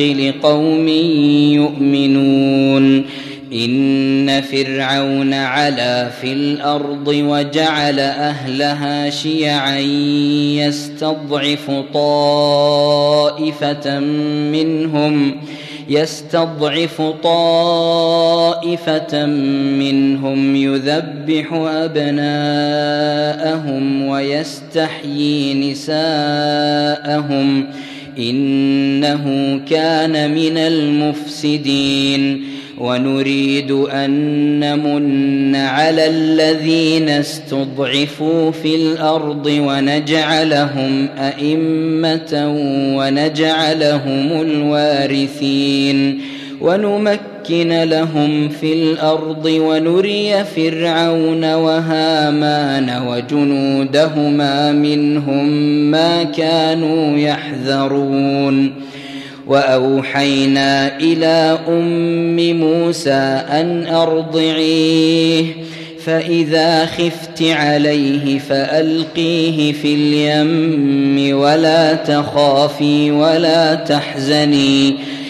لقوم يؤمنون. إن فرعون علا في الأرض وجعل أهلها شيعا يستضعف طائفة منهم يستضعف طائفة منهم يذبح أبناءهم ويستحيي نساءهم. إنه كان من المفسدين ونريد أن نمن على الذين استضعفوا في الأرض ونجعلهم أئمة ونجعلهم الوارثين ونمكن لهم في الأرض ونري فرعون وهامان وجنودهما منهم ما كانوا يحذرون. وأوحينا إلى أم موسى أن أرضعيه فإذا خفت عليه فألقيه في اليم ولا تخافي ولا تحزني.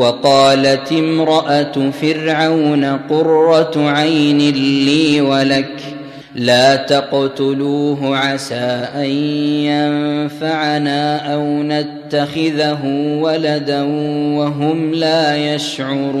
وقالت امرأة فرعون قرة عين لي ولك لا تقتلوه عسى أن ينفعنا أو نتخذه ولدا وهم لا يشعرون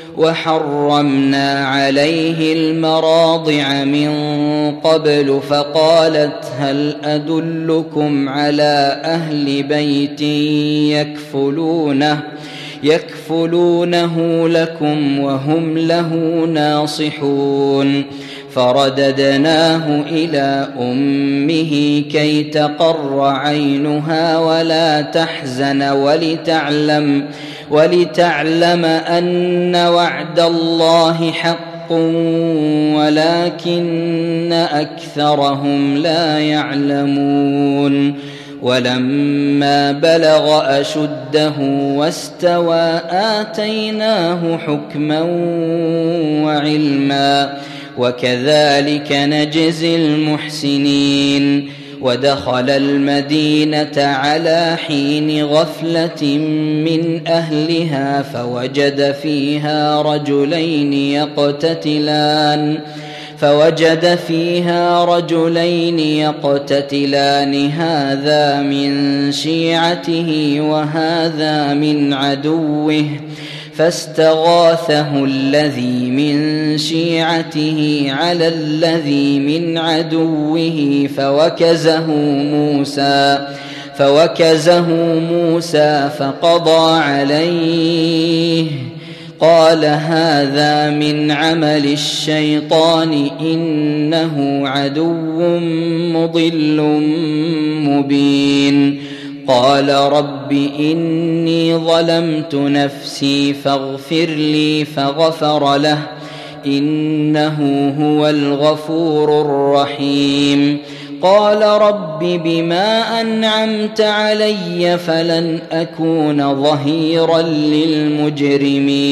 وحرمنا عليه المراضع من قبل فقالت هل أدلكم على أهل بيت يكفلونه يكفلونه لكم وهم له ناصحون فرددناه إلى أمه كي تقر عينها ولا تحزن ولتعلم ولتعلم أن وعد الله حق ولكن أكثرهم لا يعلمون ولما بلغ أشده واستوى آتيناه حكما وعلما وكذلك نجزي المحسنين ودخل المدينة على حين غفلة من أهلها فوجد فيها رجلين يقتتلان فوجد فيها رجلين يقتتلان. هذا من شيعته وهذا من عدوه. فاستغاثه الذي من شيعته على الذي من عدوه فوكزه موسى فوكزه موسى فقضى عليه. قال هذا من عمل الشيطان إنه عدو مضل مبين. قال رب إني ظلمت نفسي فاغفر لي فغفر له إنه هو الغفور الرحيم قال رب بما أنعمت علي فلن أكون ظهيرا للمجرمين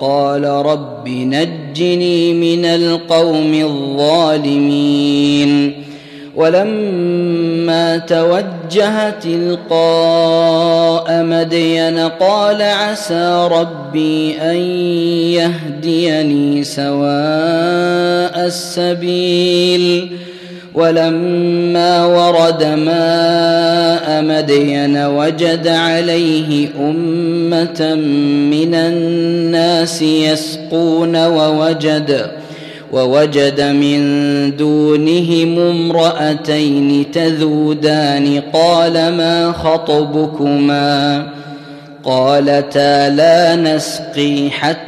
قال رب نجني من القوم الظالمين ولما توجه تلقاء مدين قال عسى ربي أن يهديني سواء السبيل ولما ورد ماء مدين وجد عليه أمة من الناس يسقون ووجد ووجد من دونهم امرأتين تذودان قال ما خطبكما؟ قالتا لا نسقي حتى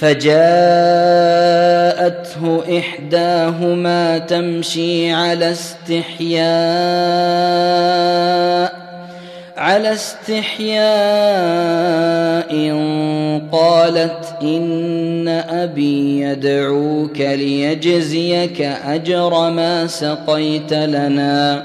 فجاءته إحداهما تمشي على استحياء على استحياء قالت إن أبي يدعوك ليجزيك أجر ما سقيت لنا.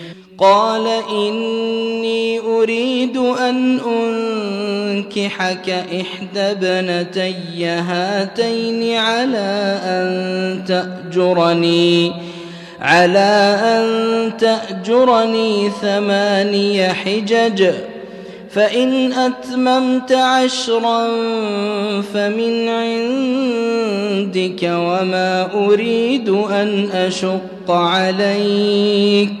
قال إني أريد أن أنكحك إحدى ابنتي هاتين على أن تأجرني على أن تأجرني ثماني حجج فإن أتممت عشرا فمن عندك وما أريد أن أشق عليك.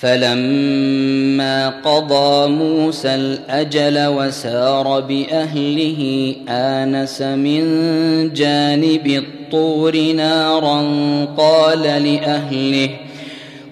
فلما قضى موسى الأجل وسار بأهله آنس من جانب الطور نارا قال لأهله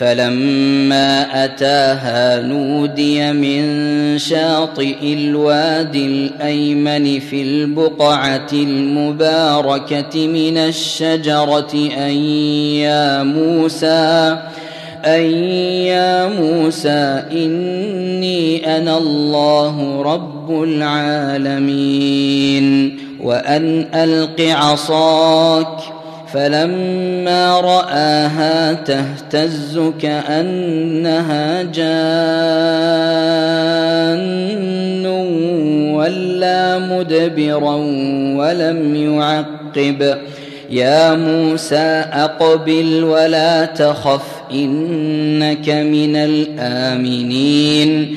فلما أتاها نودي من شاطئ الوادي الأيمن في البقعة المباركة من الشجرة أن يا موسى أن يا موسى إني أنا الله رب العالمين وأن ألق عصاك فلما رآها تهتز كأنها جان ولا مدبرا ولم يعقب. يا موسى أقبل ولا تخف إنك من الآمنين.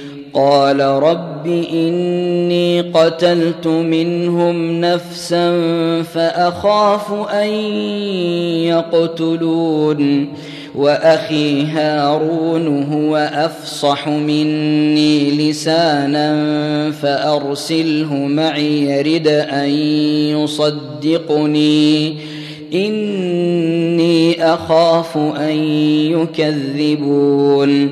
قال رب إني قتلت منهم نفسا فأخاف أن يقتلون وأخي هارون هو أفصح مني لسانا فأرسله معي يرد أن يصدقني. إني أخاف أن يكذبون.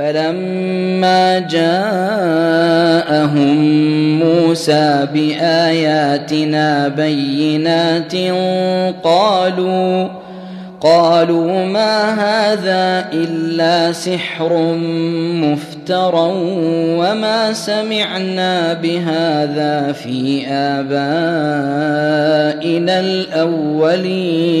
فلما جاءهم موسى بآياتنا بينات قالوا قالوا ما هذا إلا سحر مفترى وما سمعنا بهذا في آبائنا الأولين.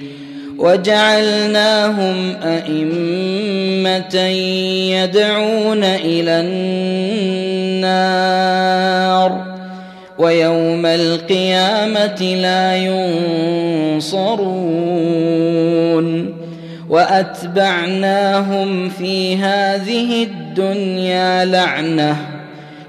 وجعلناهم أئمة يدعون إلى النار ويوم القيامة لا ينصرون. وأتبعناهم في هذه الدنيا لعنةً.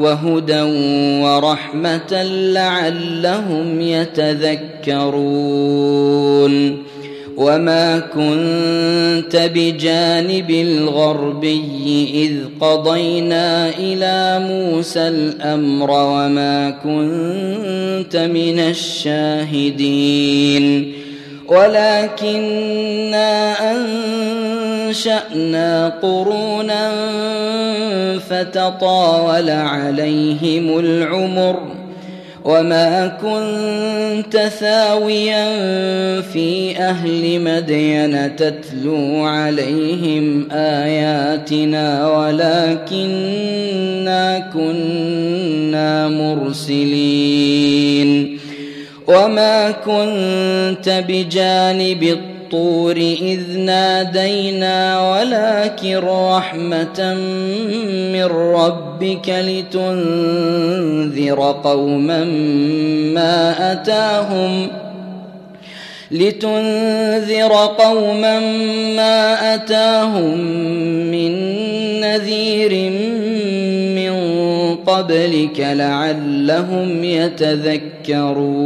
وهدى ورحمة لعلهم يتذكرون. وما كنت بجانب الغربي إذ قضينا إلى موسى الأمر وما كنت من الشاهدين. ولكنا أنشأنا قرونا فتطاول عليهم العمر وما كنت ثاويا في أهل مدين تتلو عليهم آياتنا ولكنا كنا مرسلين. وما كنت بجانب الطور إذ نادينا ولكن رحمة من ربك لتنذر قوما ما أتاهم لتنذر قوما ما أتاهم من نذير من قبلك لعلهم يتذكرون.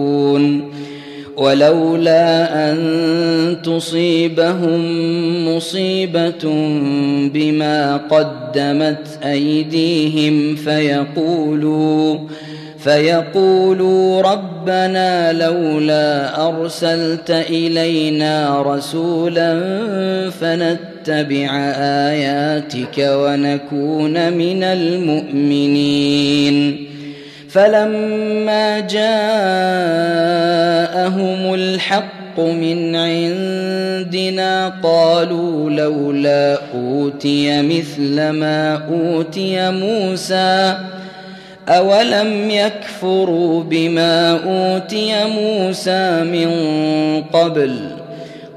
ولولا أن تصيبهم مصيبة بما قدمت أيديهم فيقولوا فيقولوا ربنا لولا أرسلت إلينا رسولا فنتبع آياتك ونكون من المؤمنين. فلما جاءهم الحق من عندنا قالوا لولا أوتي مثل ما أوتي موسى أولم يكفروا بما أوتي موسى من قبل؟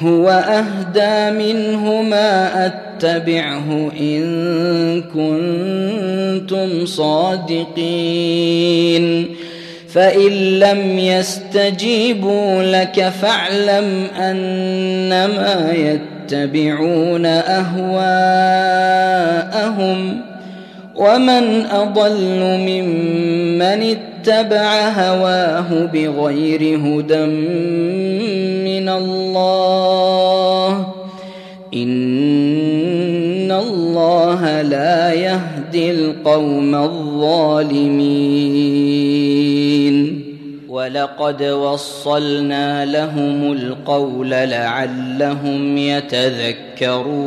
هو أهدى منه ما أتبعه إن كنتم صادقين. فإن لم يستجيبوا لك فاعلم أنما يتبعون أهواءهم. ومن أضل ممن اتبع هواه بغير هدى من الله ان الله لا يهدي القوم الظالمين ولقد وصلنا لهم القول لعلهم يتذكرون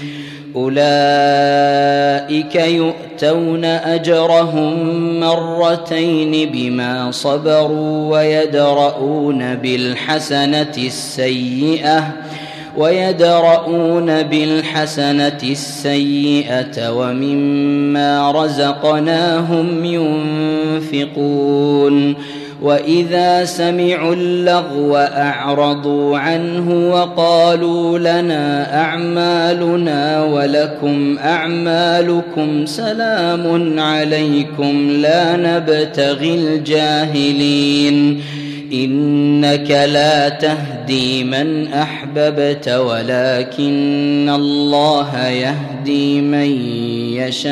أولئك يؤتون أجرهم مرتين بما صبروا ويدرؤون بالحسنة السيئة ويدرؤون بالحسنة السيئة ومما رزقناهم ينفقون. واذا سمعوا اللغو اعرضوا عنه وقالوا لنا اعمالنا ولكم اعمالكم سلام عليكم لا نبتغي الجاهلين انك لا تهدي من احببت ولكن الله يهدي من يشاء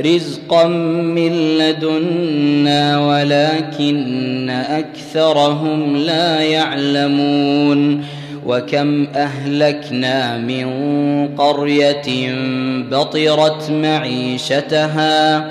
رزقا من لدنا ولكن اكثرهم لا يعلمون وكم اهلكنا من قريه بطرت معيشتها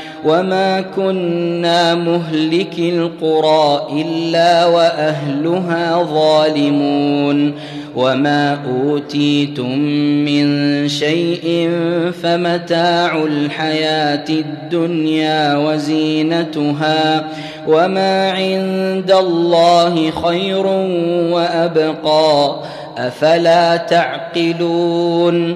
وما كنا مهلك القرى الا واهلها ظالمون وما اوتيتم من شيء فمتاع الحياة الدنيا وزينتها وما عند الله خير وابقى افلا تعقلون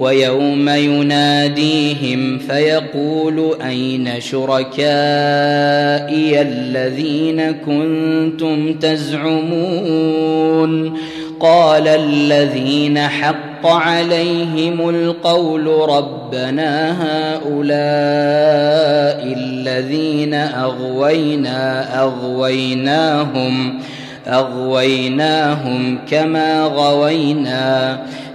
ويوم يناديهم فيقول أين شركائي الذين كنتم تزعمون قال الذين حق عليهم القول ربنا هؤلاء الذين أغوينا أغويناهم أغويناهم كما غوينا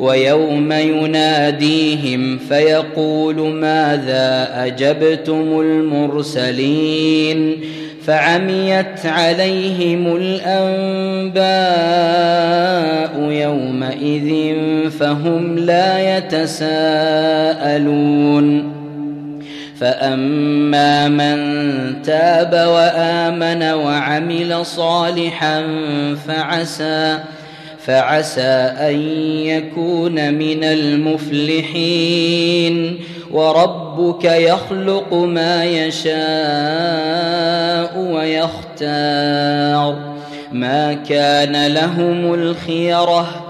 ويوم يناديهم فيقول ماذا أجبتم المرسلين فعميت عليهم الأنباء يومئذ فهم لا يتساءلون فأما من تاب وآمن وعمل صالحا فعسى فعسى أن يكون من المفلحين. وربك يخلق ما يشاء ويختار. ما كان لهم الخيرة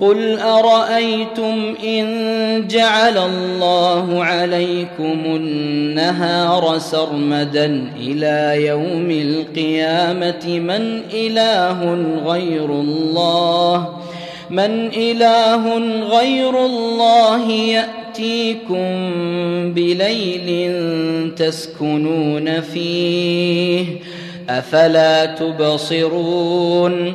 قل ارايتم ان جعل الله عليكم النهار سرمدا إلى يوم القيامه من اله غير الله من اله غير الله ياتيكم بليل تسكنون فيه افلا تبصرون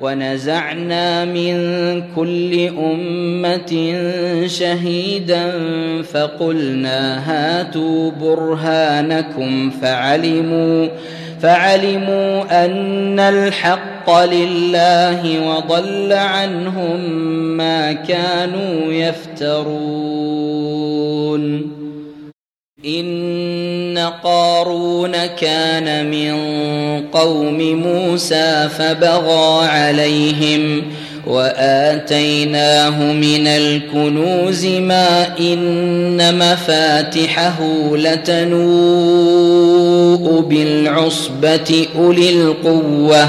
ونزعنا من كل أمة شهيدا فقلنا هاتوا برهانكم فعلموا فعلموا أن الحق لله وضل عنهم ما كانوا يفترون. ان قارون كان من قوم موسى فبغى عليهم واتيناه من الكنوز ما ان مفاتحه لتنوء بالعصبه اولي القوه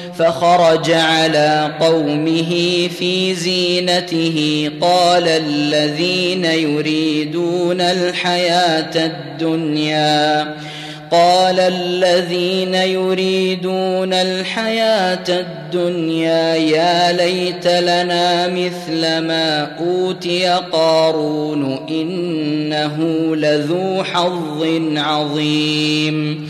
فخرج على قومه في زينته. قال الذين يريدون الحياة الدنيا. قال الذين يريدون الحياة الدنيا يا ليت لنا مثل ما أوتي قارون إنه لذو حظ عظيم.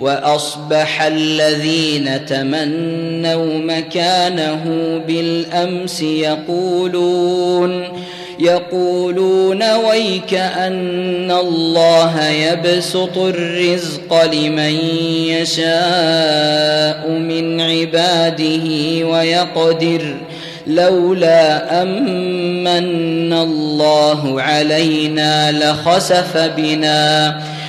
وأصبح الذين تمنوا مكانه بالأمس يقولون يقولون ويك أن الله يبسط الرزق لمن يشاء من عباده ويقدر لولا أمن الله علينا لخسف بنا